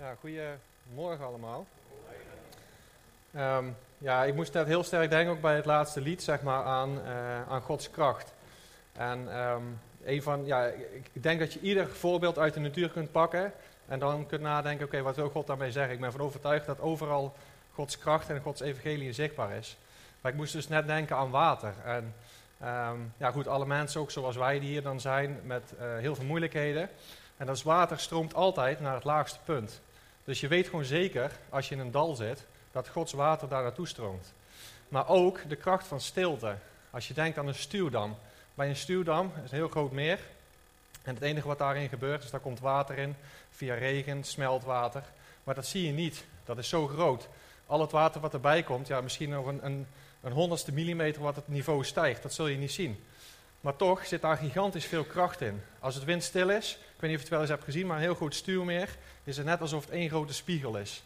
Ja, goedemorgen allemaal. Ehm, ja, ik moest net heel sterk denken, ook bij het laatste lied, zeg maar, aan, eh, aan Gods kracht. En ehm, een van, ja, ik denk dat je ieder voorbeeld uit de natuur kunt pakken en dan kunt nadenken, oké, wat wil God daarmee zeggen? Ik ben van overtuigd dat overal Gods kracht en Gods evangelie zichtbaar is. Maar ik moest dus net denken aan water. En ehm, ja, goed, alle mensen, ook zoals wij die hier dan zijn, met eh, heel veel moeilijkheden. En dat water stroomt altijd naar het laagste punt. Dus je weet gewoon zeker, als je in een dal zit, dat Gods water daar naartoe stroomt. Maar ook de kracht van stilte. Als je denkt aan een stuwdam. Bij een stuwdam is een heel groot meer. En het enige wat daarin gebeurt is, daar komt water in, via regen, smeltwater. Maar dat zie je niet. Dat is zo groot. Al het water wat erbij komt, ja, misschien nog een, een, een honderdste millimeter wat het niveau stijgt, dat zul je niet zien. Maar toch zit daar gigantisch veel kracht in. Als het windstil is, ik weet niet of je het wel eens hebt gezien, maar een heel groot stuurmeer, is het net alsof het één grote spiegel is.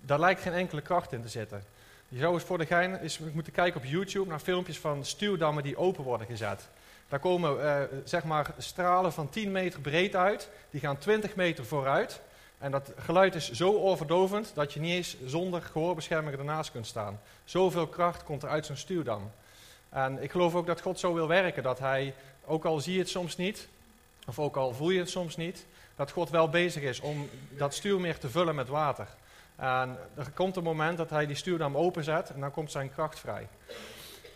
Daar lijkt geen enkele kracht in te zitten. Je zou eens voor de gein eens moeten kijken op YouTube naar filmpjes van stuwdammen die open worden gezet. Daar komen uh, zeg maar stralen van 10 meter breed uit, die gaan 20 meter vooruit. En dat geluid is zo overdovend dat je niet eens zonder gehoorbescherming ernaast kunt staan. Zoveel kracht komt er uit zo'n stuwdam. En ik geloof ook dat God zo wil werken, dat hij, ook al zie je het soms niet, of ook al voel je het soms niet, dat God wel bezig is om dat stuurmeer te vullen met water. En er komt een moment dat hij die stuurdam openzet en dan komt zijn kracht vrij.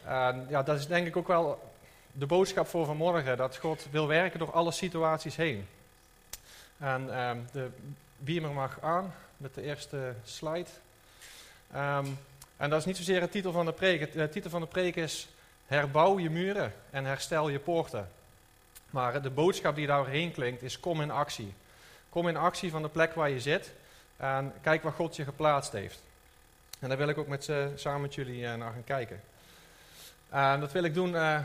En ja, dat is denk ik ook wel de boodschap voor vanmorgen, dat God wil werken door alle situaties heen. En um, de beamer mag aan met de eerste slide. Um, en dat is niet zozeer de titel van de preek. De titel van de preek is Herbouw je muren en herstel je poorten. Maar de boodschap die daarheen klinkt is kom in actie. Kom in actie van de plek waar je zit en kijk waar God je geplaatst heeft. En daar wil ik ook met, uh, samen met jullie uh, naar gaan kijken. En dat wil ik doen, uh,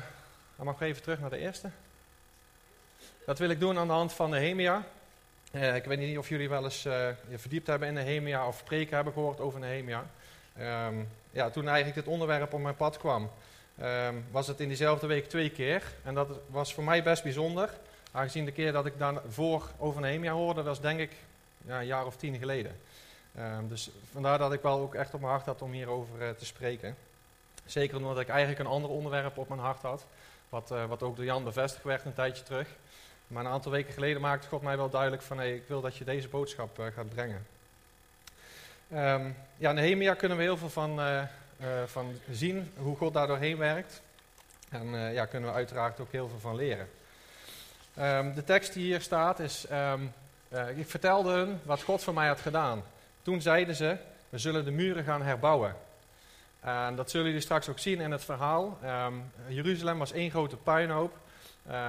dan mag ik even terug naar de eerste. Dat wil ik doen aan de hand van Nehemia. ik weet niet of jullie wel eens je verdiept hebben in Nehemia of spreken hebben gehoord over Nehemia. Um, ja, toen eigenlijk dit onderwerp op mijn pad kwam, um, was het in diezelfde week twee keer. En dat was voor mij best bijzonder. Aangezien de keer dat ik daarvoor over Nehemia hoorde, was denk ik ja, een jaar of tien geleden. Um, dus vandaar dat ik wel ook echt op mijn hart had om hierover uh, te spreken. Zeker omdat ik eigenlijk een ander onderwerp op mijn hart had. Wat, uh, wat ook door Jan bevestigd werd een tijdje terug. Maar een aantal weken geleden maakte God mij wel duidelijk van... Ik wil dat je deze boodschap uh, gaat brengen. Um, ja, Nehemia kunnen we heel veel van, van zien, hoe God daar doorheen werkt. En uh, ja, kunnen we uiteraard ook heel veel van leren. Um, de tekst die hier staat is, um, ik vertelde hun wat God voor mij had gedaan. Toen zeiden ze, we zullen de muren gaan herbouwen. En dat zullen jullie straks ook zien in het verhaal. Jeruzalem was één grote puinhoop.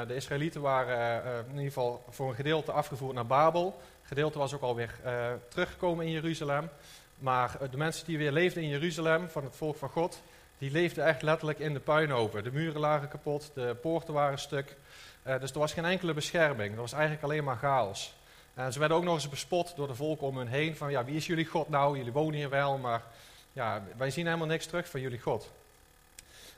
de Israëlieten waren in ieder geval voor een gedeelte afgevoerd naar Babel gedeelte was ook alweer uh, teruggekomen in Jeruzalem. Maar uh, de mensen die weer leefden in Jeruzalem, van het volk van God, die leefden echt letterlijk in de puinhopen. De muren lagen kapot, de poorten waren stuk. Uh, dus er was geen enkele bescherming. Er was eigenlijk alleen maar chaos. En ze werden ook nog eens bespot door de volken om hun heen. Van ja, wie is jullie God nou? Jullie wonen hier wel, maar ja, wij zien helemaal niks terug van jullie God.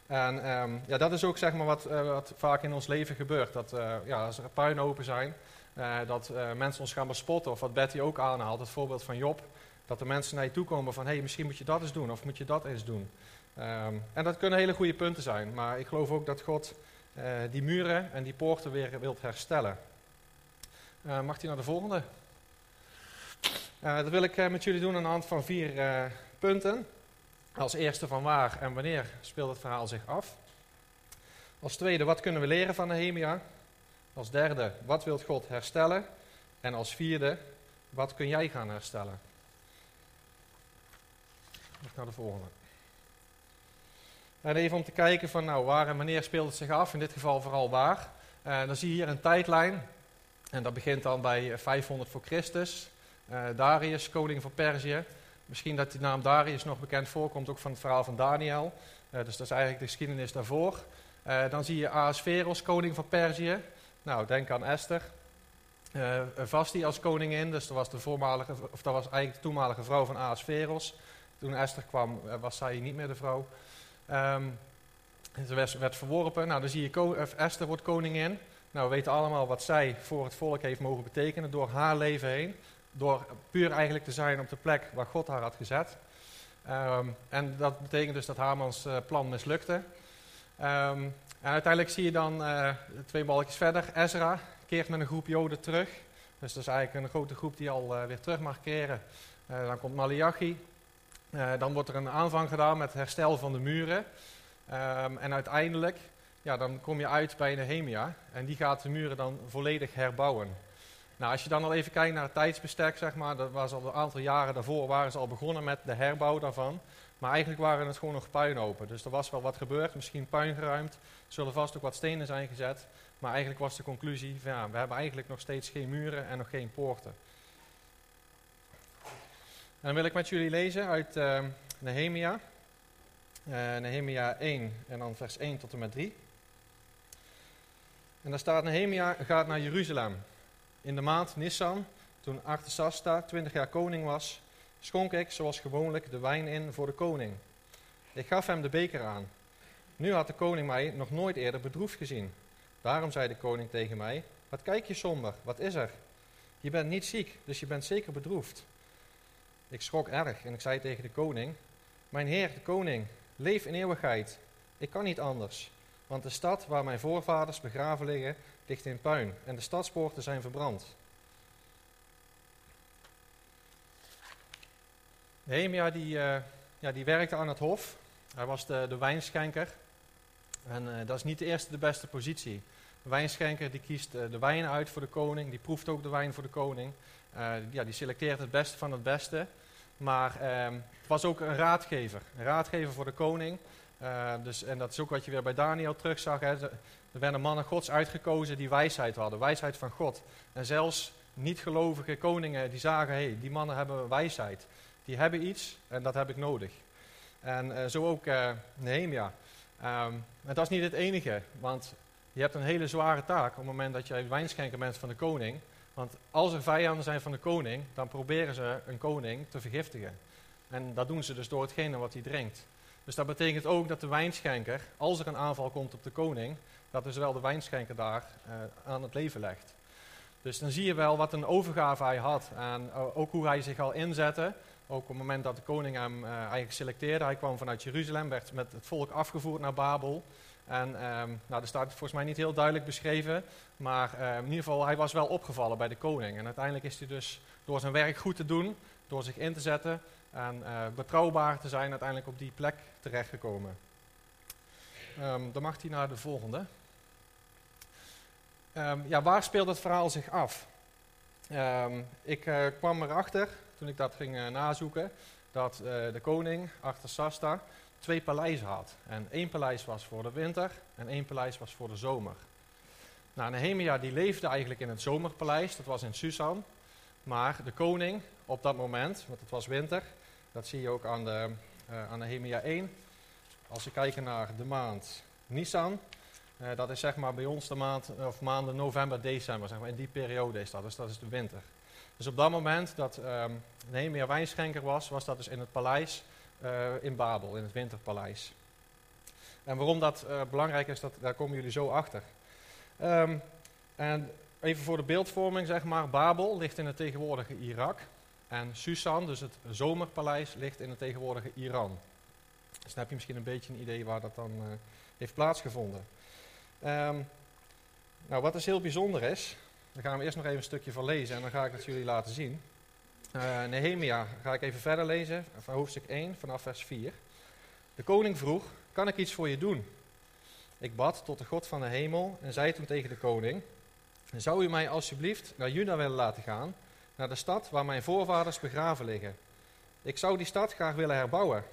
En um, ja, dat is ook zeg maar wat, wat vaak in ons leven gebeurt. Dat ja, als er puinhopen zijn, dat mensen ons gaan bespotten. Of wat Betty ook aanhaalt, het voorbeeld van Job. Dat de mensen naar je toe komen van, hé, hey, misschien moet je dat eens doen. Of moet je dat eens doen. Um, en dat kunnen hele goede punten zijn. Maar ik geloof ook dat God uh, die muren en die poorten weer wilt herstellen. mag hij naar de volgende? dat wil ik met jullie doen aan de hand van vier punten. Als eerste van waar en wanneer speelt het verhaal zich af. Als tweede, wat kunnen we leren van Nehemia? Als derde, wat wilt God herstellen? En als vierde, wat kun jij gaan herstellen? Nog naar de volgende. En even om te kijken van nou, waar en wanneer speelt het zich af, in dit geval vooral waar. Uh, dan zie je hier een tijdlijn. En dat begint dan bij 500 voor Christus. Uh, Darius, koning van Perzië. Misschien dat die naam Darius nog bekend voorkomt, ook van het verhaal van Daniel. Dus dat is eigenlijk de geschiedenis daarvoor. dan zie je Ahasveros, koning van Perzië. Nou, denk aan Esther. Vasti als koningin, dus dat was, de voormalige, of dat was eigenlijk de toenmalige vrouw van Ahasveros. Toen Esther kwam, uh, was zij niet meer de vrouw. Um, ze werd, verworpen. Nou, dan zie je, Esther wordt koningin. Nou, we weten allemaal wat zij voor het volk heeft mogen betekenen door haar leven heen. door puur eigenlijk te zijn op de plek waar God haar had gezet. Ehm, en dat betekent dus dat Hamans uh, plan mislukte. Um, en uiteindelijk zie je dan twee balkjes verder, Ezra keert met een groep Joden terug. Dus dat is eigenlijk een grote groep die al weer terug mag keren. dan komt Malachi. Dan wordt er een aanvang gedaan met herstel van de muren. Um, en uiteindelijk, ja, dan kom je uit bij Nehemia. En die gaat de muren dan volledig herbouwen. Nou, als je dan al even kijkt naar het tijdsbestek, zeg maar, dat was al een aantal jaren daarvoor waren ze al begonnen met de herbouw daarvan. Maar eigenlijk waren het gewoon nog puinopen. Dus er was wel wat gebeurd, misschien puin geruimd. Er zullen vast ook wat stenen zijn gezet. Maar eigenlijk was de conclusie, ja, we hebben eigenlijk nog steeds geen muren en nog geen poorten. En dan wil ik met jullie lezen uit uh, Nehemia. Uh, Nehemia 1 en dan vers 1 tot en met 3. En daar staat, Nehemia gaat naar Jeruzalem. In de maand Nissan, toen Artasasta 20 jaar koning was, schonk ik zoals gewoonlijk de wijn in voor de koning. Ik gaf hem de beker aan. Nu had de koning mij nog nooit eerder bedroefd gezien. Daarom zei de koning tegen mij: Wat kijk je somber? Wat is er? Je bent niet ziek, dus je bent zeker bedroefd. Ik schrok erg en ik zei tegen de koning: Mijn heer, de koning, leef in eeuwigheid. Ik kan niet anders, want de stad waar mijn voorvaders begraven liggen, ligt in puin en de stadspoorten zijn verbrand. Nehemia die, uh, ja, die werkte aan het hof. Hij was de, de wijnschenker. En uh, dat is niet de eerste de beste positie. De wijnschenker die kiest uh, de wijn uit voor de koning. Die proeft ook de wijn voor de koning. Ja, die selecteert het beste van het beste. Maar ehm, het was ook een raadgever. Een raadgever voor de koning. dus, en dat is ook wat je weer bij Daniel terugzag. Hè. Er werden mannen gods uitgekozen die wijsheid hadden, wijsheid van God. En zelfs niet-gelovige koningen die zagen, hé, hey, die mannen hebben wijsheid. Die hebben iets en dat heb ik nodig. En uh, zo ook uh, Nehemia. En dat is niet het enige, want je hebt een hele zware taak op het moment dat jij wijnschenker bent van de koning. Want als er vijanden zijn van de koning, dan proberen ze een koning te vergiftigen. En dat doen ze dus door hetgene wat hij drinkt. Dus dat betekent ook dat de wijnschenker, als er een aanval komt op de koning, dat dus wel de wijnschenker daar uh, aan het leven legt. Dus dan zie je wel wat een overgave hij had en uh, ook hoe hij zich al inzette. Ook op het moment dat de koning hem uh, eigenlijk selecteerde. Hij kwam vanuit Jeruzalem, werd met het volk afgevoerd naar Babel. En um, nou, er staat volgens mij niet heel duidelijk beschreven, maar uh, in ieder geval, hij was wel opgevallen bij de koning. En uiteindelijk is hij dus door zijn werk goed te doen, door zich in te zetten en uh, betrouwbaar te zijn, uiteindelijk op die plek terechtgekomen. Um, dan mag hij naar de volgende. Ja, waar speelt het verhaal zich af? Ik uh, kwam erachter, toen ik dat ging uh, nazoeken, dat de koning, Artasasta, twee paleizen had. En één paleis was voor de winter en één paleis was voor de zomer. Nou, Nehemia die leefde eigenlijk in het zomerpaleis, dat was in Susan. Maar de koning op dat moment, want het was winter, dat zie je ook aan, de, aan Nehemia 1. Als we kijken naar de maand Nisan, uh, dat is zeg maar bij ons de maand, of maanden november, december, zeg maar. in die periode is dat, dus dat is de winter. Dus op dat moment dat um, Nehemia wijnschenker was, was dat dus in het paleis uh, in Babel, in het winterpaleis. En waarom dat uh, belangrijk is, dat, daar komen jullie zo achter. Um, en even voor de beeldvorming, zeg maar, Babel ligt in het tegenwoordige Irak. En Susan, dus het zomerpaleis, ligt in het tegenwoordige Iran. Dus dan heb je misschien een beetje een idee waar dat dan uh, heeft plaatsgevonden. Um, nou, wat dus heel bijzonder is, daar gaan we eerst nog even een stukje van lezen en dan ga ik het jullie laten zien. Uh, Nehemia ga ik even verder lezen, van hoofdstuk 1 vanaf vers 4. De koning vroeg, kan ik iets voor je doen? Ik bad tot de God van de hemel en zei toen tegen de koning, zou u mij alsjeblieft naar Juda willen laten gaan, naar de stad waar mijn voorvaders begraven liggen? Ik zou die stad graag willen herbouwen.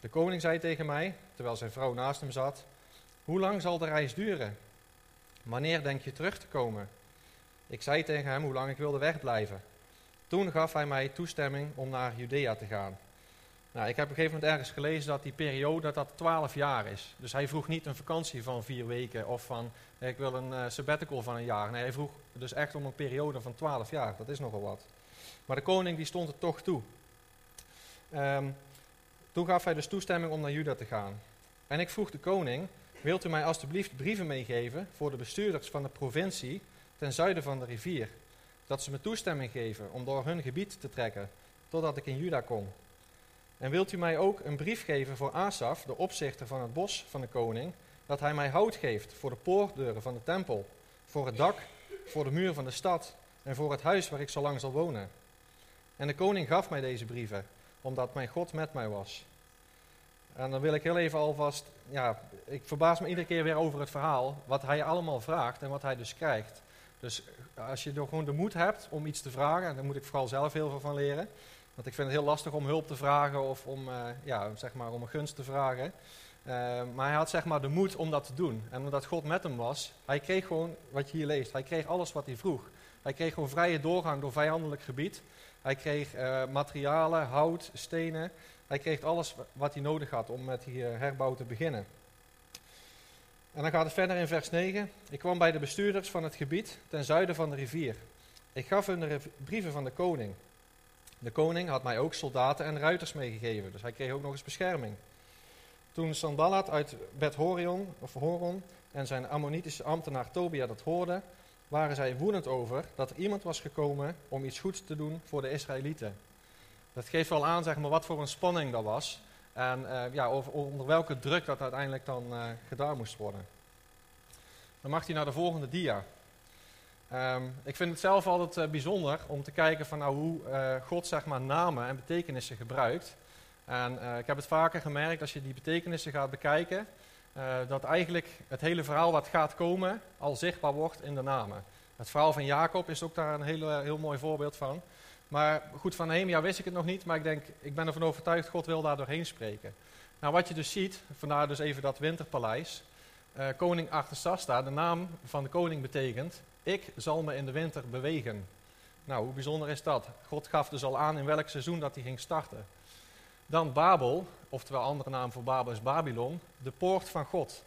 De koning zei tegen mij, terwijl zijn vrouw naast hem zat, hoe lang zal de reis duren? Wanneer denk je terug te komen? Ik zei tegen hem hoe lang ik wilde wegblijven. Toen gaf hij mij toestemming om naar Judea te gaan. Nou, ik heb op een gegeven moment ergens gelezen dat die periode dat dat 12 jaar is. Dus hij vroeg niet een vakantie van vier weken of van ik wil een uh, sabbatical van een jaar. Nee, hij vroeg dus echt om een periode van 12 jaar. Dat is nogal wat. Maar de koning die stond er toch toe. Um, toen gaf hij dus toestemming om naar Juda te gaan. En ik vroeg de koning, wilt u mij alstublieft brieven meegeven voor de bestuurders van de provincie ten zuiden van de rivier, dat ze me toestemming geven om door hun gebied te trekken, totdat ik in Juda kom. En wilt u mij ook een brief geven voor Asaf, de opzichter van het bos van de koning, dat hij mij hout geeft voor de poortdeuren van de tempel, voor het dak, voor de muur van de stad en voor het huis waar ik zo lang zal wonen. En de koning gaf mij deze brieven, omdat mijn God met mij was. En dan wil ik heel even alvast, ja, ik verbaas me iedere keer weer over het verhaal, wat hij allemaal vraagt en wat hij dus krijgt. Dus als je er gewoon de moed hebt om iets te vragen, en daar moet ik vooral zelf heel veel van leren, want ik vind het heel lastig om hulp te vragen of om, uh, ja, zeg maar om een gunst te vragen. Uh, maar hij had zeg maar de moed om dat te doen. En omdat God met hem was, hij kreeg gewoon, wat je hier leest, hij kreeg alles wat hij vroeg. Hij kreeg gewoon vrije doorgang door vijandelijk gebied. Hij kreeg materialen, hout, stenen. Hij kreeg alles wat hij nodig had om met die herbouw te beginnen. En dan gaat het verder in vers 9. Ik kwam bij de bestuurders van het gebied ten zuiden van de rivier. Ik gaf hun de brieven van de koning. De koning had mij ook soldaten en ruiters meegegeven, dus hij kreeg ook nog eens bescherming. Toen Sanballat uit Bet Horion, of Horon en zijn Ammonitische ambtenaar Tobia dat hoorden, waren zij woedend over dat er iemand was gekomen om iets goeds te doen voor de Israëlieten. Dat geeft wel aan zeg maar, wat voor een spanning dat was en uh, ja, onder welke druk dat uiteindelijk dan uh, gedaan moest worden. Dan mag hij naar de volgende dia. Um, ik vind het zelf altijd uh, bijzonder om te kijken van nou, hoe God zeg maar, namen en betekenissen gebruikt. En ik heb het vaker gemerkt als je die betekenissen gaat bekijken, dat eigenlijk het hele verhaal wat gaat komen al zichtbaar wordt in de namen. Het verhaal van Jacob is ook daar een heel, heel mooi voorbeeld van. Maar goed, van Nehemia wist ik het nog niet, maar ik denk, ik ben ervan overtuigd, God wil daar doorheen spreken. Nou, wat je dus ziet, vandaar dus even dat winterpaleis. Uh, koning Artasasta, de naam van de koning betekent, ik zal me in de winter bewegen. Nou, hoe bijzonder is dat? God gaf dus al aan in welk seizoen dat hij ging starten. Dan Babel, oftewel andere naam voor Babel is Babylon, de poort van God.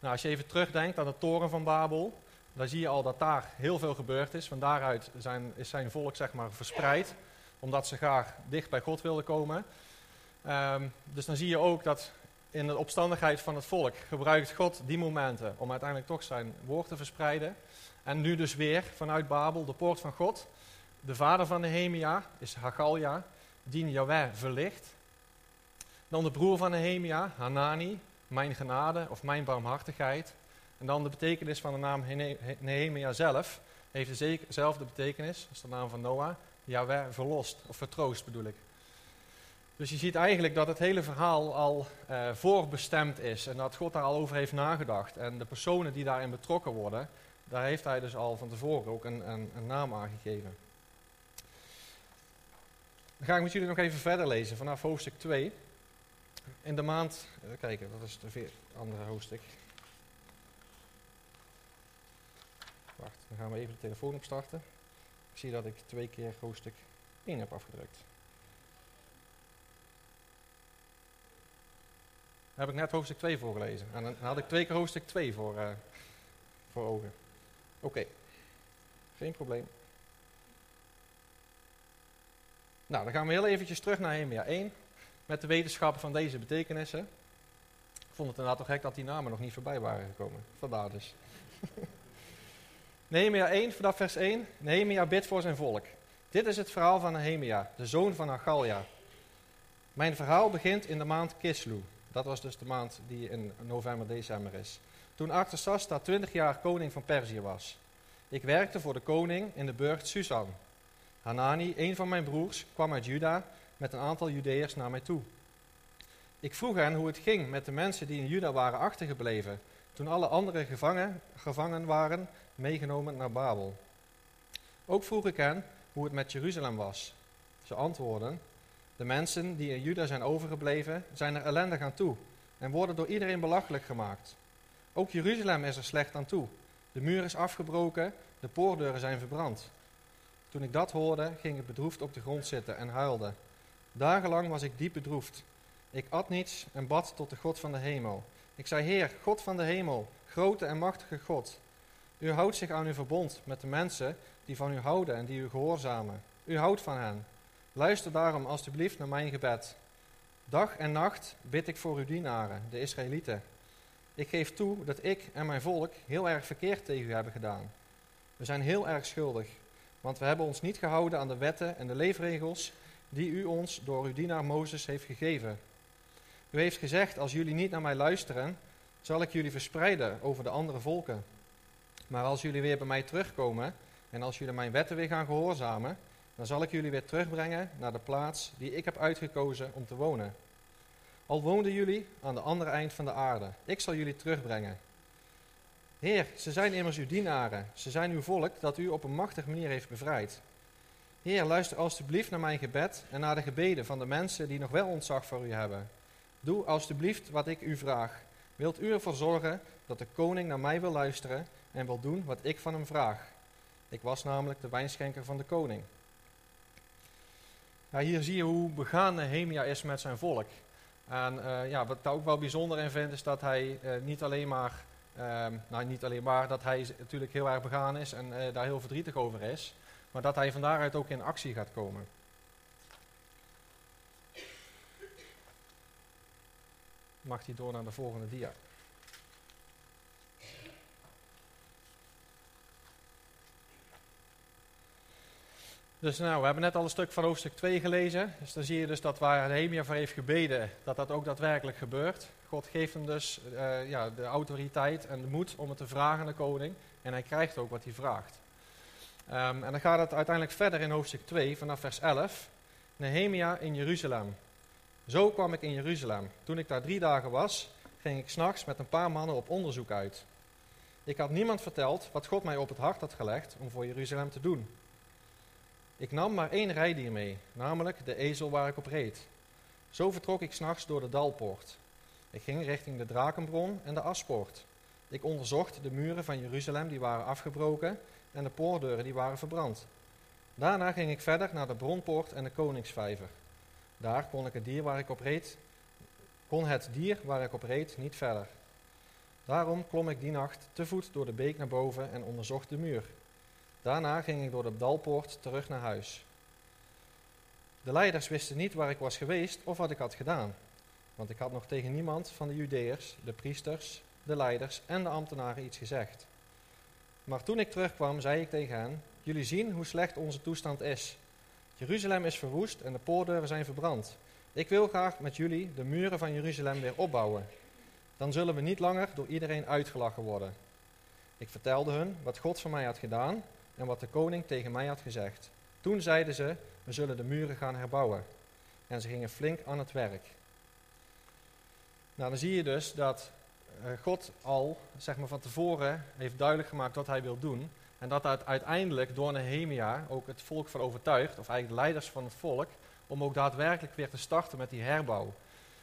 Nou, als je even terugdenkt aan de toren van Babel, dan zie je al dat daar heel veel gebeurd is. Van daaruit zijn, is zijn volk zeg maar, verspreid, omdat ze graag dicht bij God wilden komen. Um, dus dan zie je ook dat in de opstandigheid van het volk gebruikt God die momenten om uiteindelijk toch zijn woord te verspreiden. En nu dus weer vanuit Babel, de poort van God. De vader van Nehemia is Hagalja, die Yahweh verlicht. Dan de broer van Nehemia, Hanani, mijn genade of mijn barmhartigheid. En dan de betekenis van de naam Nehemia zelf heeft dezelfde betekenis als de naam van Noah. Yahweh verlost, of vertroost bedoel ik. Dus je ziet eigenlijk dat het hele verhaal al uh, voorbestemd is en dat God daar al over heeft nagedacht. En de personen die daarin betrokken worden, daar heeft hij dus al van tevoren ook een, een, een naam aangegeven. Dan ga ik met jullie nog even verder lezen vanaf hoofdstuk 2. In de maand, uh, kijken, dat is het andere hoofdstuk. Wacht, dan gaan we even de telefoon opstarten. Ik zie dat ik twee keer hoofdstuk 1 heb afgedrukt. Daar heb ik net hoofdstuk 2 voorgelezen. En dan had ik twee keer hoofdstuk 2 voor, uh, voor ogen. Oké, geen probleem. Nou, dan gaan we heel eventjes terug naar Hemia 1. Met de wetenschappen van deze betekenissen. Ik vond het inderdaad toch gek dat die namen nog niet voorbij waren gekomen. Vandaar dus. Nehemia 1, vanaf vers 1. Nehemia bidt voor zijn volk. Dit is het verhaal van Nehemia, de zoon van Agalja. Mijn verhaal begint in de maand Kislu. Dat was dus de maand die in november, december is. Toen Artasasta 20 jaar koning van Perzië was. Ik werkte voor de koning in de burcht Susan. Hanani, een van mijn broers, kwam uit Juda met een aantal Judeërs naar mij toe. Ik vroeg hen hoe het ging met de mensen die in Juda waren achtergebleven, toen alle anderen gevangen, gevangen waren meegenomen naar Babel. Ook vroeg ik hen hoe het met Jeruzalem was. Ze antwoordden: De mensen die in Juda zijn overgebleven, zijn er ellendig aan toe en worden door iedereen belachelijk gemaakt. Ook Jeruzalem is er slecht aan toe. De muur is afgebroken, de poortdeuren zijn verbrand. Toen ik dat hoorde, ging ik bedroefd op de grond zitten en huilde. Dagenlang was ik diep bedroefd. Ik at niets en bad tot de God van de hemel. Ik zei: Heer, God van de hemel, grote en machtige God. U houdt zich aan uw verbond met de mensen die van u houden en die u gehoorzamen. U houdt van hen. Luister daarom alstublieft naar mijn gebed. Dag en nacht bid ik voor uw dienaren, de Israëlieten. Ik geef toe dat ik en mijn volk heel erg verkeerd tegen u hebben gedaan. We zijn heel erg schuldig. want we hebben ons niet gehouden aan de wetten en de leefregels die u ons door uw dienaar Mozes heeft gegeven. U heeft gezegd, als jullie niet naar mij luisteren, zal ik jullie verspreiden over de andere volken. Maar als jullie weer bij mij terugkomen en als jullie mijn wetten weer gaan gehoorzamen, dan zal ik jullie weer terugbrengen naar de plaats die ik heb uitgekozen om te wonen. Al woonden jullie aan de andere eind van de aarde, ik zal jullie terugbrengen. Heer, ze zijn immers uw dienaren, ze zijn uw volk dat u op een machtige manier heeft bevrijd. Heer, luister alstublieft naar mijn gebed en naar de gebeden van de mensen die nog wel ontzag voor u hebben. Doe alstublieft wat ik u vraag. Wilt u ervoor zorgen dat de koning naar mij wil luisteren en wil doen wat ik van hem vraag? Ik was namelijk de wijnschenker van de koning. Ja, hier zie je hoe begaan Nehemia is met zijn volk. En uh, ja, wat ik daar ook wel bijzonder in vind, is dat hij uh, niet alleen maar, uh, nou niet alleen maar, dat hij natuurlijk heel erg begaan is en uh, daar heel verdrietig over is, maar dat hij van daaruit ook in actie gaat komen. Mag hij door naar de volgende dia. Dus nou, we hebben net al een stuk van hoofdstuk 2 gelezen. Dus dan zie je dus dat waar Nehemia voor heeft gebeden, dat dat ook daadwerkelijk gebeurt. God geeft hem dus uh, ja, de autoriteit en de moed om het te vragen aan de koning. En hij krijgt ook wat hij vraagt. Um, en dan gaat het uiteindelijk verder in hoofdstuk 2, vanaf vers 11. Nehemia in Jeruzalem. Zo kwam ik in Jeruzalem. Toen ik daar drie dagen was, ging ik s'nachts met een paar mannen op onderzoek uit. Ik had niemand verteld wat God mij op het hart had gelegd om voor Jeruzalem te doen. Ik nam maar één rijdier mee, namelijk de ezel waar ik op reed. Zo vertrok ik s'nachts door de dalpoort. Ik ging richting de drakenbron en de aspoort. Ik onderzocht de muren van Jeruzalem die waren afgebroken en de poortdeuren die waren verbrand. Daarna ging ik verder naar de bronpoort en de koningsvijver. Daar kon, ik het dier waar ik op reed, kon het dier waar ik op reed niet verder. Daarom klom ik die nacht te voet door de beek naar boven en onderzocht de muur. Daarna ging ik door de dalpoort terug naar huis. De leiders wisten niet waar ik was geweest of wat ik had gedaan, want ik had nog tegen niemand van de Judeërs, de priesters, de leiders en de ambtenaren iets gezegd. Maar toen ik terugkwam, zei ik tegen hen: Jullie zien hoe slecht onze toestand is. Jeruzalem is verwoest en de poortdeuren zijn verbrand. Ik wil graag met jullie de muren van Jeruzalem weer opbouwen. Dan zullen we niet langer door iedereen uitgelachen worden. Ik vertelde hun wat God voor mij had gedaan en wat de koning tegen mij had gezegd. Toen zeiden ze: We zullen de muren gaan herbouwen. En ze gingen flink aan het werk. Nou, dan zie je dus dat eh, God al zeg maar, van tevoren heeft duidelijk gemaakt wat hij wil doen. En dat dat uiteindelijk door Nehemia ook het volk van overtuigt, of eigenlijk de leiders van het volk, om ook daadwerkelijk weer te starten met die herbouw.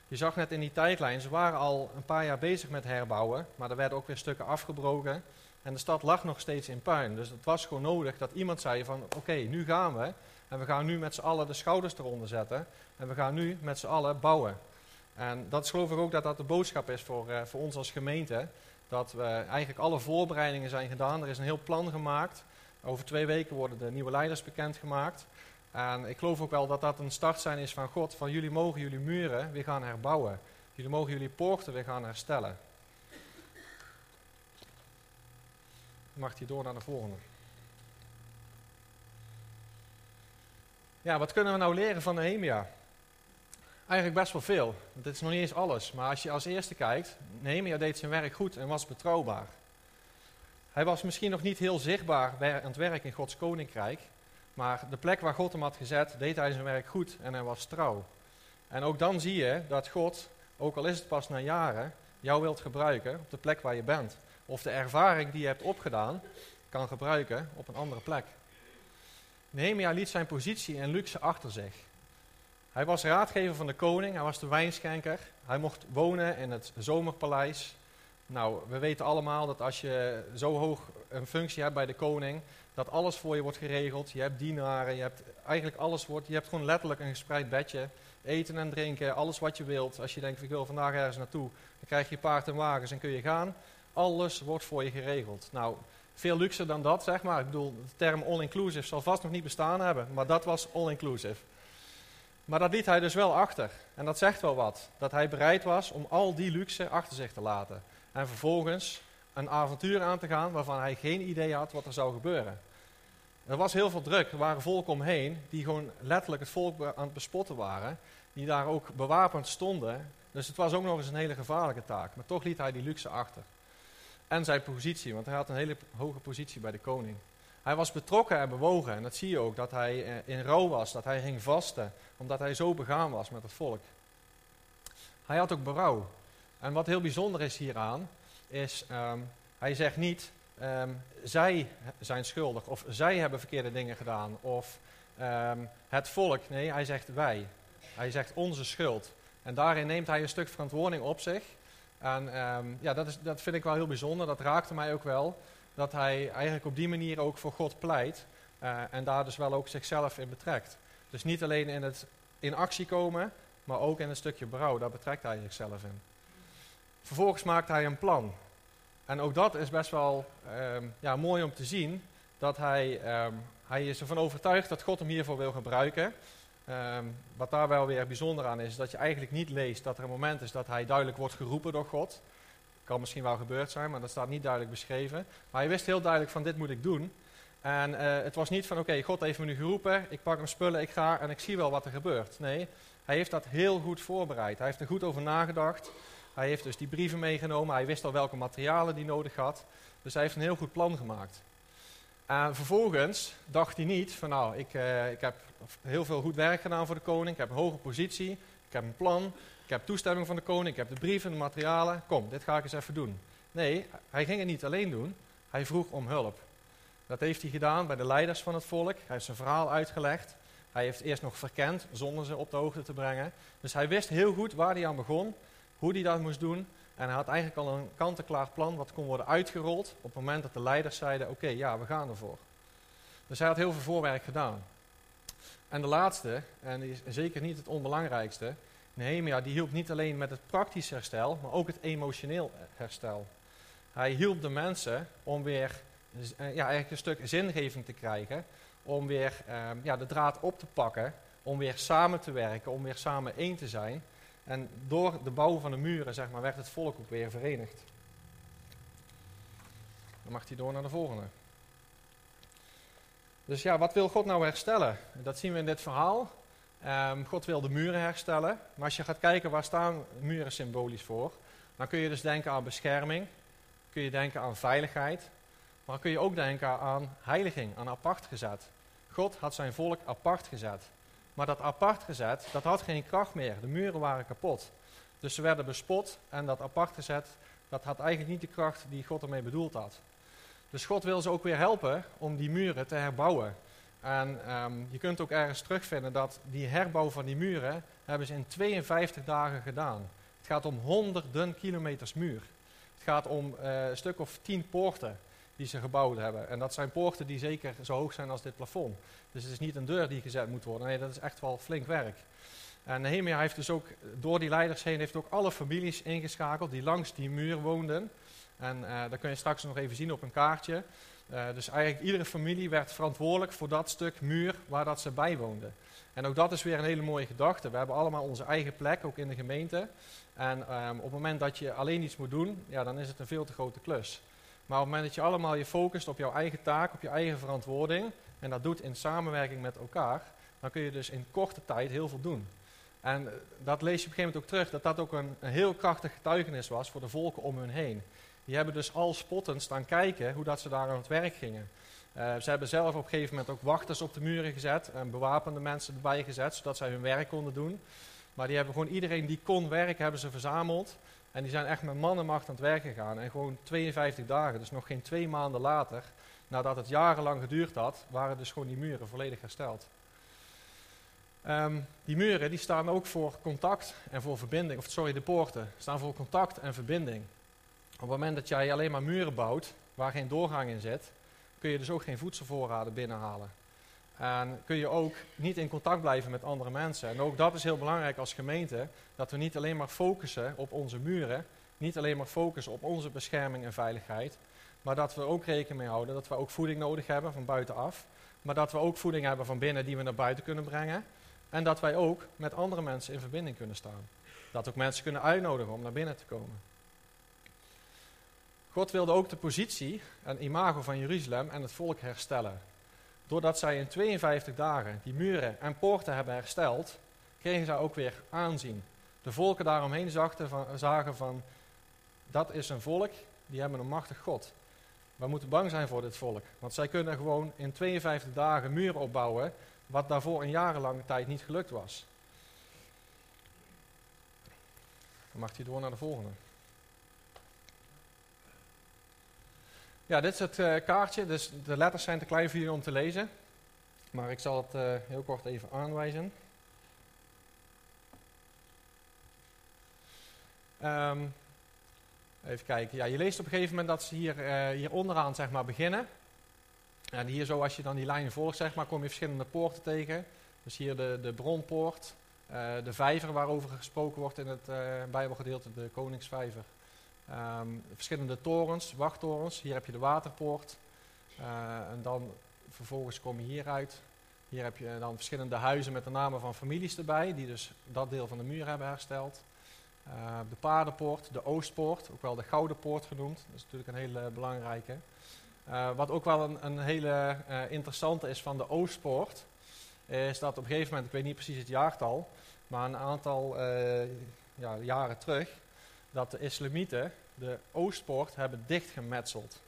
Je zag net in die tijdlijn, ze waren al een paar jaar bezig met herbouwen, maar er werden ook weer stukken afgebroken. En de stad lag nog steeds in puin. Dus het was gewoon nodig dat iemand zei van oké, nu gaan we. En we gaan nu met z'n allen de schouders eronder zetten. En we gaan nu met z'n allen bouwen. En dat geloof ik ook dat dat de boodschap is voor, uh, voor ons als gemeente. Dat we eigenlijk alle voorbereidingen zijn gedaan. Er is een heel plan gemaakt. Over twee weken worden de nieuwe leiders bekendgemaakt. En ik geloof ook wel dat dat een start zijn is van God. Van jullie mogen jullie muren weer gaan herbouwen. Jullie mogen jullie poorten weer gaan herstellen. mag hij door naar de volgende. Ja, wat kunnen we nou leren van Nehemia? Eigenlijk best wel veel. Dit is nog niet eens alles. Maar als je als eerste kijkt, Nehemia deed zijn werk goed en was betrouwbaar. Hij was misschien nog niet heel zichtbaar aan het werk in Gods koninkrijk. Maar de plek waar God hem had gezet, deed hij zijn werk goed en hij was trouw. En ook dan zie je dat God, ook al is het pas na jaren, jou wilt gebruiken op de plek waar je bent of de ervaring die je hebt opgedaan kan gebruiken op een andere plek. Nehemia liet zijn positie en luxe achter zich. Hij was raadgever van de koning, hij was de wijnschenker, hij mocht wonen in het zomerpaleis. Nou, we weten allemaal dat als je zo hoog een functie hebt bij de koning, dat alles voor je wordt geregeld. Je hebt dienaren, je hebt eigenlijk alles wordt, je hebt gewoon letterlijk een gespreid bedje, eten en drinken, alles wat je wilt. Als je denkt, ik wil vandaag ergens naartoe, dan krijg je paard en wagens en kun je gaan. Alles wordt voor je geregeld. Nou, veel luxer dan dat, zeg maar. Ik bedoel, de term all-inclusive zal vast nog niet bestaan hebben, maar dat was all-inclusive. Maar dat liet hij dus wel achter. En dat zegt wel wat. Dat hij bereid was om al die luxe achter zich te laten. En vervolgens een avontuur aan te gaan waarvan hij geen idee had wat er zou gebeuren. Er was heel veel druk. Er waren volken omheen die gewoon letterlijk het volk aan het bespotten waren. Die daar ook bewapend stonden. Dus het was ook nog eens een hele gevaarlijke taak. Maar toch liet hij die luxe achter. En zijn positie, want hij had een hele hoge positie bij de koning. Hij was betrokken en bewogen. En dat zie je ook, dat hij eh, in rouw was, dat hij ging vasten. Omdat hij zo begaan was met het volk. Hij had ook berouw. En wat heel bijzonder is hieraan, is um, hij zegt niet, um, zij zijn schuldig of zij hebben verkeerde dingen gedaan of um, het volk. Nee, hij zegt wij. Hij zegt onze schuld. En daarin neemt hij een stuk verantwoording op zich. En ja, dat, is, dat vind ik wel heel bijzonder. Dat raakte mij ook wel. Dat hij eigenlijk op die manier ook voor God pleit. Uh, en daar dus wel ook zichzelf in betrekt. Dus niet alleen in het in actie komen, maar ook in een stukje berouw. Daar betrekt hij zichzelf in. Vervolgens maakt hij een plan. En ook dat is best wel um, ja, mooi om te zien. Dat hij, um, hij is ervan overtuigd dat God hem hiervoor wil gebruiken. Um, wat daar wel weer bijzonder aan is, dat je eigenlijk niet leest dat er een moment is dat hij duidelijk wordt geroepen door God. Kan misschien wel gebeurd zijn, maar dat staat niet duidelijk beschreven. Maar hij wist heel duidelijk van dit moet ik doen. En uh, het was niet van oké, God heeft me nu geroepen, ik pak mijn spullen, ik ga en ik zie wel wat er gebeurt. Nee, hij heeft dat heel goed voorbereid. Hij heeft er goed over nagedacht. Hij heeft dus die brieven meegenomen. Hij wist al welke materialen hij nodig had. Dus hij heeft een heel goed plan gemaakt. En vervolgens dacht hij niet van nou, ik, uh, ik heb heel veel goed werk gedaan voor de koning. Ik heb een hoge positie. Ik heb een plan. Ik heb toestemming van de koning. Ik heb de brieven, de materialen. Kom, dit ga ik eens even doen. Nee, hij ging het niet alleen doen. Hij vroeg om hulp. Dat heeft hij gedaan bij de leiders van het volk. Hij heeft zijn verhaal uitgelegd. Hij heeft eerst nog verkend zonder ze op de hoogte te brengen. Dus hij wist heel goed waar hij aan begon hoe hij dat moest doen. En hij had eigenlijk al een kant-en-klaar plan wat kon worden uitgerold op het moment dat de leiders zeiden, oké, ja, we gaan ervoor. Dus hij had heel veel voorwerk gedaan. En de laatste, en die is zeker niet het onbelangrijkste, Nehemia die hielp niet alleen met het praktisch herstel, maar ook het emotioneel herstel. Hij hielp de mensen om weer eh, ja, eigenlijk een stuk zingeving te krijgen, om weer eh, ja, de draad op te pakken, om weer samen te werken, om weer samen één te zijn. En door de bouw van de muren zeg maar, werd het volk ook weer verenigd. Dan mag hij door naar de volgende. Dus ja, wat wil God nou herstellen? Dat zien we in dit verhaal. Um, God wil de muren herstellen. Maar als je gaat kijken waar staan muren symbolisch voor, dan kun je dus denken aan bescherming. Kun je denken aan veiligheid. Maar kun je ook denken aan heiliging, aan apart gezet. God had zijn volk apart gezet. Maar dat apart gezet, dat had geen kracht meer. De muren waren kapot. Dus ze werden bespot en dat apart gezet, dat had eigenlijk niet de kracht die God ermee bedoeld had. Dus God wil ze ook weer helpen om die muren te herbouwen. En um, je kunt ook ergens terugvinden dat die herbouw van die muren hebben ze in 52 dagen gedaan. Het gaat om honderden kilometers muur. Het gaat om uh, een stuk of tien poorten die ze gebouwd hebben. En dat zijn poorten die zeker zo hoog zijn als dit plafond. Dus het is niet een deur die gezet moet worden. Nee, dat is echt wel flink werk. En Nehemia heeft dus ook door die leiders heen heeft ook alle families ingeschakeld die langs die muur woonden. En uh, dat kun je straks nog even zien op een kaartje. Uh, dus eigenlijk iedere familie werd verantwoordelijk voor dat stuk muur waar dat ze bij woonden. En ook dat is weer een hele mooie gedachte. We hebben allemaal onze eigen plek, ook in de gemeente. En um, op het moment dat je alleen iets moet doen, ja, dan is het een veel te grote klus. Maar op het moment dat je allemaal je focust op jouw eigen taak, op je eigen verantwoording, en dat doet in samenwerking met elkaar, dan kun je dus in korte tijd heel veel doen. En eh, dat lees je op een gegeven moment ook terug, dat dat ook een, een heel krachtig getuigenis was voor de volken om hun heen. Die hebben dus al spottend staan kijken hoe dat ze daar aan het werk gingen. Uh, ze hebben zelf op een gegeven moment ook wachters op de muren gezet en bewapende mensen erbij gezet, zodat zij hun werk konden doen. Maar die hebben gewoon iedereen die kon werken, hebben ze verzameld. En die zijn echt met man en macht aan het werk gegaan. En gewoon 52 dagen, dus nog geen twee maanden later, nadat het jarenlang geduurd had, waren dus gewoon die muren volledig hersteld. Um, die muren die staan ook voor contact en voor verbinding. Of sorry, de poorten staan voor contact en verbinding. Op het moment dat jij alleen maar muren bouwt waar geen doorgang in zit, kun je dus ook geen voedselvoorraden binnenhalen. En kun je ook niet in contact blijven met andere mensen. En ook dat is heel belangrijk als gemeente, dat we niet alleen maar focussen op onze muren, niet alleen maar focussen op onze bescherming en veiligheid, maar dat we ook rekening mee houden dat we ook voeding nodig hebben van buitenaf, maar dat we ook voeding hebben van binnen die we naar buiten kunnen brengen. En dat wij ook met andere mensen in verbinding kunnen staan. Dat ook mensen kunnen uitnodigen om naar binnen te komen. God wilde ook de positie en imago van Jeruzalem en het volk herstellen. doordat zij in 52 dagen die muren en poorten hebben hersteld, kregen zij ook weer aanzien. De volken daaromheen van, zagen van, dat is een volk, die hebben een machtig God. We moeten bang zijn voor dit volk, want zij kunnen gewoon in 52 dagen muren opbouwen, wat daarvoor een jarenlange tijd niet gelukt was. Dan mag hij door naar de volgende. Ja, dit is het uh, kaartje. Dus de letters zijn te klein voor jullie om te lezen. Maar ik zal het uh, heel kort even aanwijzen. Um, even kijken. Ja, je leest op een gegeven moment dat ze hier, uh, hier onderaan zeg maar, beginnen. En hier zo, als je dan die lijnen volgt, zeg maar, kom je verschillende poorten tegen. Dus hier de, de bronpoort, de vijver waarover gesproken wordt in het Bijbelgedeelte, de Koningsvijver. Um, verschillende torens, wachttorens. Hier heb je de waterpoort. Uh, en dan vervolgens kom je hieruit. Hier heb je dan verschillende huizen met de namen van families erbij, die dus dat deel van de muur hebben hersteld. Uh, de paardenpoort, de oostpoort, ook wel de gouden poort genoemd. Dat is natuurlijk een hele belangrijke. Uh, wat ook wel een, een hele interessante is van de oostpoort, is dat op een gegeven moment, ik weet niet precies het jaartal, maar een aantal ja, jaren terug, dat de islamieten de Oostpoort hebben dichtgemetseld.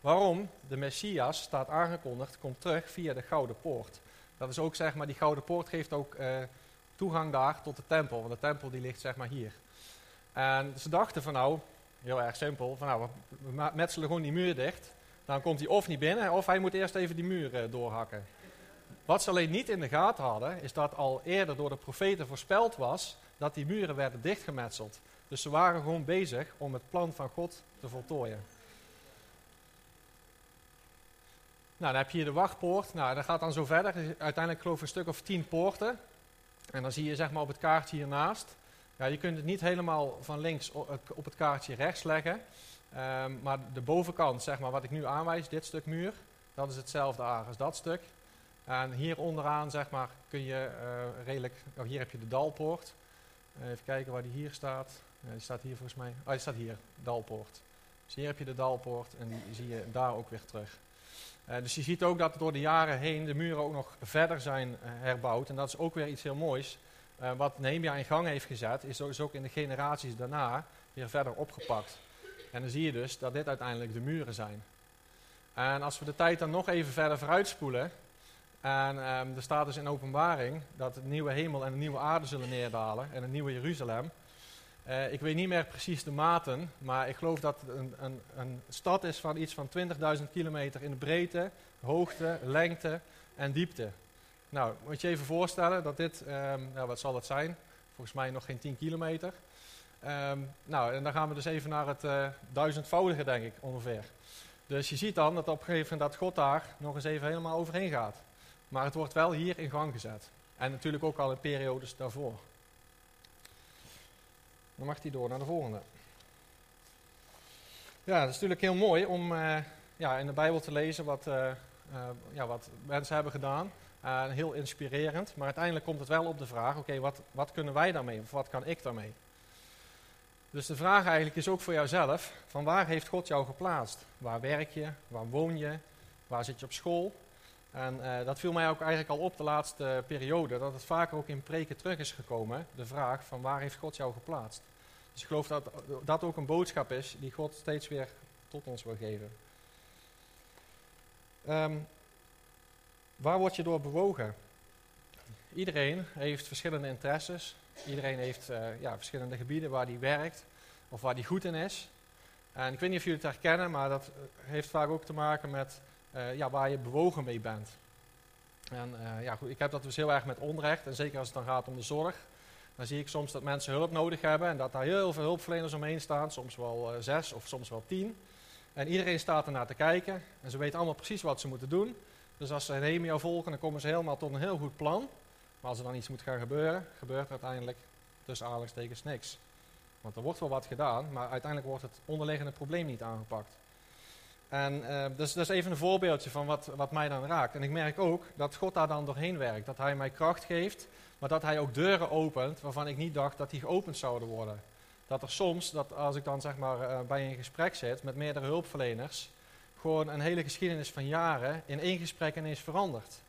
Waarom? De Messias, staat aangekondigd, komt terug via de Gouden Poort. Dat is ook, zeg maar, die Gouden Poort geeft ook uh, toegang daar tot de tempel. Want de tempel die ligt, zeg maar, hier. En ze dachten van nou, heel erg simpel, van nou, we metselen gewoon die muur dicht. Dan komt hij of niet binnen, of hij moet eerst even die muur uh, doorhakken. Wat ze alleen niet in de gaten hadden, is dat al eerder door de profeten voorspeld was dat die muren werden dichtgemetseld. Dus ze waren gewoon bezig om het plan van God te voltooien. Nou, dan heb je hier de wachtpoort. Nou, dat gaat dan zo verder. Uiteindelijk geloof ik een stuk of tien poorten. En dan zie je zeg maar op het kaartje hiernaast. Ja, je kunt het niet helemaal van links op het kaartje rechts leggen. Um, maar de bovenkant, zeg maar, wat ik nu aanwijs, dit stuk muur, dat is hetzelfde als dat stuk. En hier onderaan, zeg maar, kun je uh, redelijk, oh, hier heb je de dalpoort. Even kijken waar die hier staat. Ja, die staat hier volgens mij. Oh, die staat hier, Dalpoort. Dus hier heb je de Dalpoort en die zie je daar ook weer terug. Uh, dus je ziet ook dat door de jaren heen de muren ook nog verder zijn uh, herbouwd. En dat is ook weer iets heel moois. Wat Nehemia in gang heeft gezet, is, is ook in de generaties daarna weer verder opgepakt. En dan zie je dus dat dit uiteindelijk de muren zijn. En als we de tijd dan nog even verder vooruitspoelen. En um, er staat dus in openbaring dat het nieuwe hemel en de nieuwe aarde zullen neerdalen. En het nieuwe Jeruzalem. Uh, ik weet niet meer precies de maten, maar ik geloof dat het een, een, een stad is van iets van 20.000 kilometer in de breedte, hoogte, lengte en diepte. Nou, moet je even voorstellen dat dit, nou, wat zal het zijn? Volgens mij nog geen 10 kilometer. Um, nou, en dan gaan we dus even naar het uh, duizendvoudige, denk ik, ongeveer. Dus je ziet dan dat op een gegeven moment dat God daar nog eens even helemaal overheen gaat. Maar het wordt wel hier in gang gezet. En natuurlijk ook al in periodes daarvoor. Dan mag hij door naar de volgende. Ja, het is natuurlijk heel mooi om uh, ja, in de Bijbel te lezen wat, uh, uh, ja, wat mensen hebben gedaan. heel inspirerend. Maar uiteindelijk komt het wel op de vraag: oké, wat, wat kunnen wij daarmee? Of wat kan ik daarmee? Dus de vraag eigenlijk is ook voor jouzelf: van waar heeft God jou geplaatst? Waar werk je? Waar woon je? Waar zit je op school? En dat viel mij ook eigenlijk al op de laatste periode, dat het vaker ook in preken terug is gekomen, de vraag van waar heeft God jou geplaatst? Dus ik geloof dat dat ook een boodschap is die God steeds weer tot ons wil geven. Um, waar word je door bewogen? Iedereen heeft verschillende interesses. Iedereen heeft uh, ja, verschillende gebieden waar hij werkt of waar hij goed in is. En ik weet niet of jullie het herkennen, maar dat heeft vaak ook te maken met uh, ja, waar je bewogen mee bent. En uh, ja, goed, ik heb dat dus heel erg met onrecht. En zeker als het dan gaat om de zorg. Dan zie ik soms dat mensen hulp nodig hebben en dat daar heel veel hulpverleners omheen staan, soms wel uh, zes of soms wel tien. En iedereen staat ernaar te kijken en ze weten allemaal precies wat ze moeten doen. Dus als ze Nehemia volgen, dan komen ze helemaal tot een heel goed plan. Maar als er dan iets moet gaan gebeuren, gebeurt er uiteindelijk tussen aanhalingstekens niks. Want er wordt wel wat gedaan, maar uiteindelijk wordt het onderliggende probleem niet aangepakt. En dus dat is even een voorbeeldje van wat, wat mij dan raakt. En ik merk ook dat God daar dan doorheen werkt. Dat hij mij kracht geeft maar dat hij ook deuren opent waarvan ik niet dacht dat die geopend zouden worden. Dat er soms, dat als ik dan zeg maar uh, bij een gesprek zit met meerdere hulpverleners, gewoon een hele geschiedenis van jaren in één gesprek ineens verandert.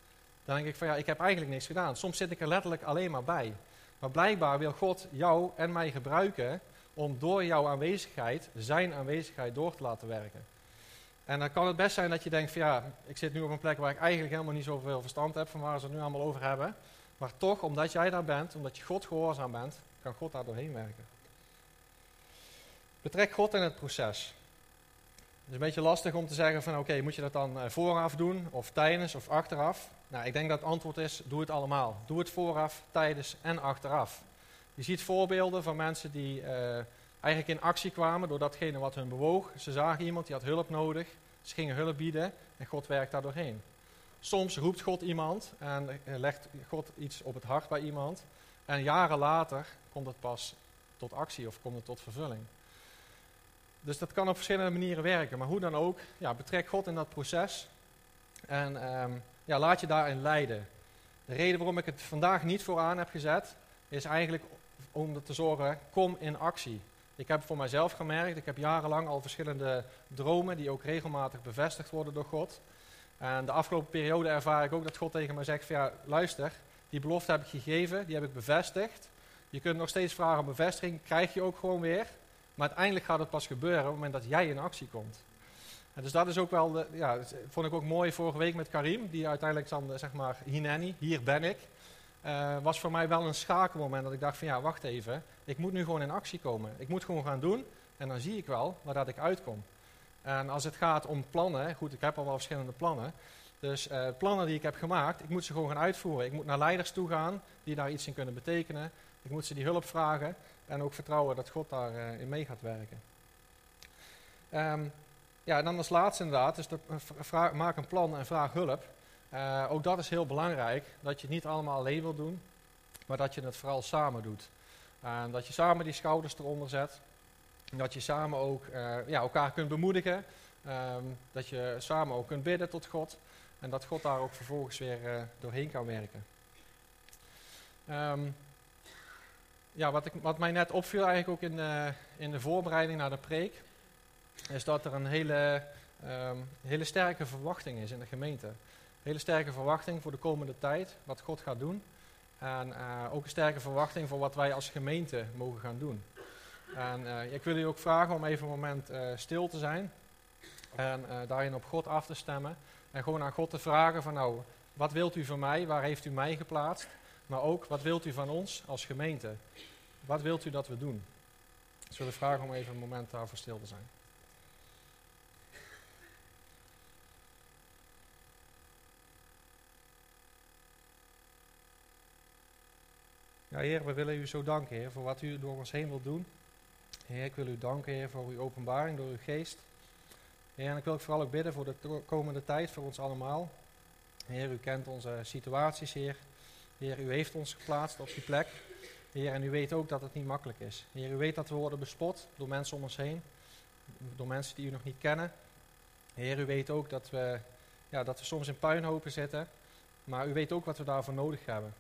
Dan denk ik van ja, ik heb eigenlijk niks gedaan. Soms zit ik er letterlijk alleen maar bij. Maar blijkbaar wil God jou en mij gebruiken om door jouw aanwezigheid, zijn aanwezigheid, door te laten werken. En dan kan het best zijn dat je denkt van ja, ik zit nu op een plek waar ik eigenlijk helemaal niet zoveel verstand heb van waar ze het nu allemaal over hebben. Maar toch, omdat jij daar bent, omdat je God gehoorzaam bent, kan God daar doorheen werken. Betrek God in het proces. Het is een beetje lastig om te zeggen van oké, moet je dat dan eh, vooraf doen, of tijdens, of achteraf? Nou, ik denk dat het antwoord is, doe het allemaal. Doe het vooraf, tijdens en achteraf. Je ziet voorbeelden van mensen die uh, eigenlijk in actie kwamen door datgene wat hun bewoog. Ze zagen iemand die had hulp nodig, ze gingen hulp bieden en God werkt daar doorheen. Soms roept God iemand en eh, legt God iets op het hart bij iemand. En jaren later komt het pas tot actie of komt het tot vervulling. Dus dat kan op verschillende manieren werken. Maar hoe dan ook, ja, betrek God in dat proces. En um, ja, laat je daarin leiden. De reden waarom ik het vandaag niet vooraan heb gezet, is eigenlijk om te zorgen, kom in actie. Ik heb voor mijzelf gemerkt, ik heb jarenlang al verschillende dromen die ook regelmatig bevestigd worden door God. En de afgelopen periode ervaar ik ook dat God tegen mij zegt ja, luister, die belofte heb ik gegeven, die heb ik bevestigd. Je kunt nog steeds vragen om bevestiging, krijg je ook gewoon weer. Maar uiteindelijk gaat het pas gebeuren op het moment dat jij in actie komt. En dus dat is ook wel, de, ja, vond ik ook mooi vorige week met Karim, die uiteindelijk dan, zeg maar, hineni, hier ben ik. Uh, was voor mij wel een schakelmoment dat ik dacht van ja, wacht even, ik moet nu gewoon in actie komen. Ik moet gewoon gaan doen en dan zie ik wel waar dat ik uitkom. En als het gaat om plannen, goed, ik heb al wel verschillende plannen. Dus uh, plannen die ik heb gemaakt, ik moet ze gewoon gaan uitvoeren. Ik moet naar leiders toe gaan die daar iets in kunnen betekenen. Ik moet ze die hulp vragen en ook vertrouwen dat God daarin uh, in mee gaat werken. Um, ja, en dan als laatste inderdaad, dus maak een plan en vraag hulp. Uh, ook dat is heel belangrijk, dat je het niet allemaal alleen wil doen, maar dat je het vooral samen doet. En dat je samen die schouders eronder zet. En dat je samen ook uh, ja, elkaar kunt bemoedigen. Um, dat je samen ook kunt bidden tot God. En dat God daar ook vervolgens weer uh, doorheen kan werken. Um, ja, wat, ik, wat mij net opviel eigenlijk ook in de, in de voorbereiding naar de preek is dat er een hele, um, hele sterke verwachting is in de gemeente. Een hele sterke verwachting voor de komende tijd, wat God gaat doen. En uh, ook een sterke verwachting voor wat wij als gemeente mogen gaan doen. En uh, ik wil u ook vragen om even een moment uh, stil te zijn. En daarin op God af te stemmen. En gewoon aan God te vragen van nou, wat wilt u van mij? Waar heeft u mij geplaatst? Maar ook, wat wilt u van ons als gemeente? Wat wilt u dat we doen? Dus we willen vragen om even een moment daarvoor stil te zijn. Heer, we willen u zo danken, Heer, voor wat u door ons heen wilt doen. Heer, ik wil u danken, Heer, voor uw openbaring door uw geest. Heer, en ik wil ook vooral ook bidden voor de komende tijd, voor ons allemaal. Heer, u kent onze situaties, Heer. Heer, u heeft ons geplaatst op die plek. Heer, en u weet ook dat het niet makkelijk is. Heer, u weet dat we worden bespot door mensen om ons heen. Door mensen die u nog niet kennen. Heer, u weet ook dat we, ja, dat we soms in puinhopen zitten. Maar u weet ook wat we daarvoor nodig hebben.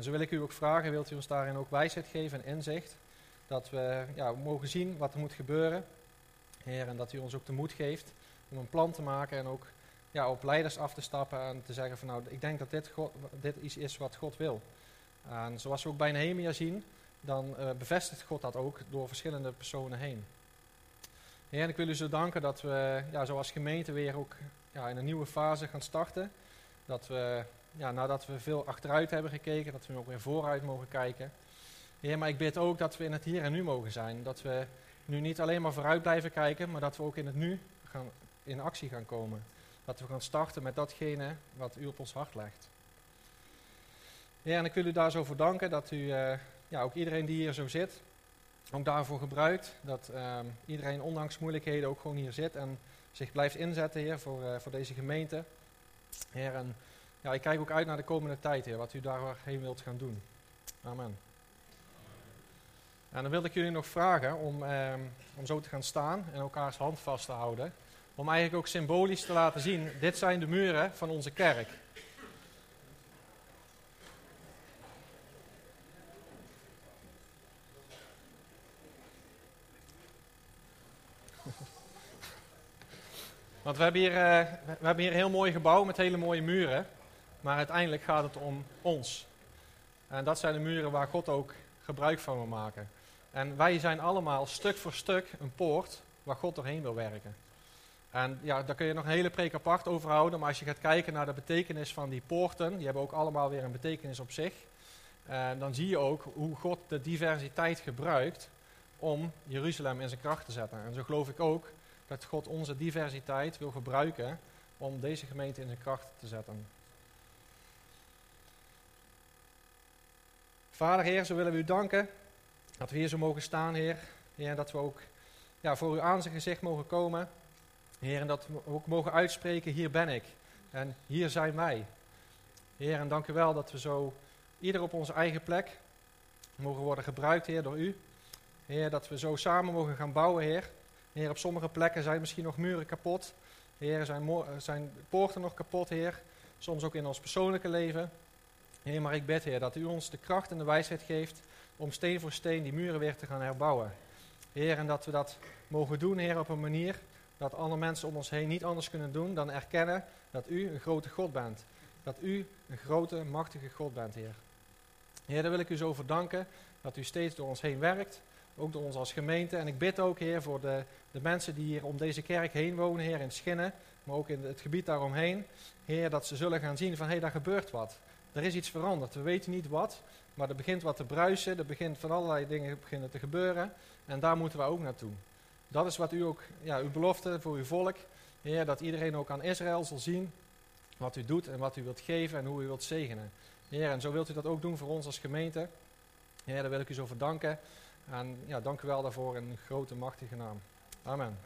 En zo wil ik u ook vragen, wilt u ons daarin ook wijsheid geven en inzicht? Dat we ja, mogen zien wat er moet gebeuren. Heer, en dat u ons ook de moed geeft om een plan te maken en ook ja, op leiders af te stappen en te zeggen van nou, ik denk dat dit, dit iets is wat God wil. En zoals we ook bij Nehemia zien, dan uh, bevestigt God dat ook door verschillende personen heen. Heer, en ik wil u zo danken dat we ja, zoals gemeente weer ook ja, in een nieuwe fase gaan starten. Dat we ja, nadat we veel achteruit hebben gekeken, dat we ook weer vooruit mogen kijken. Heer, maar ik bid ook dat we in het hier en nu mogen zijn. Dat we nu niet alleen maar vooruit blijven kijken, maar dat we ook in het nu gaan, in actie gaan komen. Dat we gaan starten met datgene wat u op ons hart legt. Ja, en ik wil u daar zo voor danken dat u uh, ja, ook iedereen die hier zo zit, ook daarvoor gebruikt. Dat uh, iedereen ondanks moeilijkheden ook gewoon hier zit en zich blijft inzetten, Heer, voor, uh, voor deze gemeente. Heer, en ja, ik kijk ook uit naar de komende tijd, Heer, wat u daarheen wilt gaan doen. Amen. En dan wilde ik jullie nog vragen om, eh, om zo te gaan staan en elkaars hand vast te houden. Om eigenlijk ook symbolisch te laten zien, dit zijn de muren van onze kerk. Want we hebben, hier, eh, we hebben hier een heel mooi gebouw met hele mooie muren. Maar uiteindelijk gaat het om ons. En dat zijn de muren waar God ook gebruik van wil maken. En wij zijn allemaal stuk voor stuk een poort waar God doorheen wil werken. En ja, daar kun je nog een hele preek apart over houden. Maar als je gaat kijken naar de betekenis van die poorten, die hebben ook allemaal weer een betekenis op zich. En dan zie je ook hoe God de diversiteit gebruikt om Jeruzalem in zijn kracht te zetten. En zo geloof ik ook dat God onze diversiteit wil gebruiken om deze gemeente in zijn kracht te zetten. Vader, Heer, zo willen we u danken dat we hier zo mogen staan, Heer. Heer, dat we ook ja, voor uw aangezicht mogen komen. Heer, en dat we ook mogen uitspreken, hier ben ik. En hier zijn wij. Heer, en dank u wel dat we zo ieder op onze eigen plek mogen worden gebruikt, Heer, door u. Heer, dat we zo samen mogen gaan bouwen, Heer. Heer, op sommige plekken zijn misschien nog muren kapot. Heer, zijn, zijn poorten nog kapot, Heer. Soms ook in ons persoonlijke leven. Heer, maar ik bid, Heer, dat u ons de kracht en de wijsheid geeft om steen voor steen die muren weer te gaan herbouwen. Heer, en dat we dat mogen doen, Heer, op een manier dat alle mensen om ons heen niet anders kunnen doen dan erkennen dat u een grote God bent. Dat u een grote, machtige God bent, Heer. Heer, daar wil ik u zo voor danken dat u steeds door ons heen werkt, ook door ons als gemeente. En ik bid ook, Heer, voor de, de mensen die hier om deze kerk heen wonen, Heer, in Schinnen, maar ook in het gebied daaromheen. Heer, dat ze zullen gaan zien van, hé, hey, daar gebeurt wat. Er is iets veranderd. We weten niet wat, maar er begint wat te bruisen, er begint van allerlei dingen beginnen te gebeuren. En daar moeten we ook naartoe. Dat is wat u ook, ja, uw belofte voor uw volk, Heer, dat iedereen ook aan Israël zal zien wat u doet en wat u wilt geven en hoe u wilt zegenen. Heer, en zo wilt u dat ook doen voor ons als gemeente. Heer, daar wil ik u zo voor danken. En ja, dank u wel daarvoor in grote, machtige naam. Amen.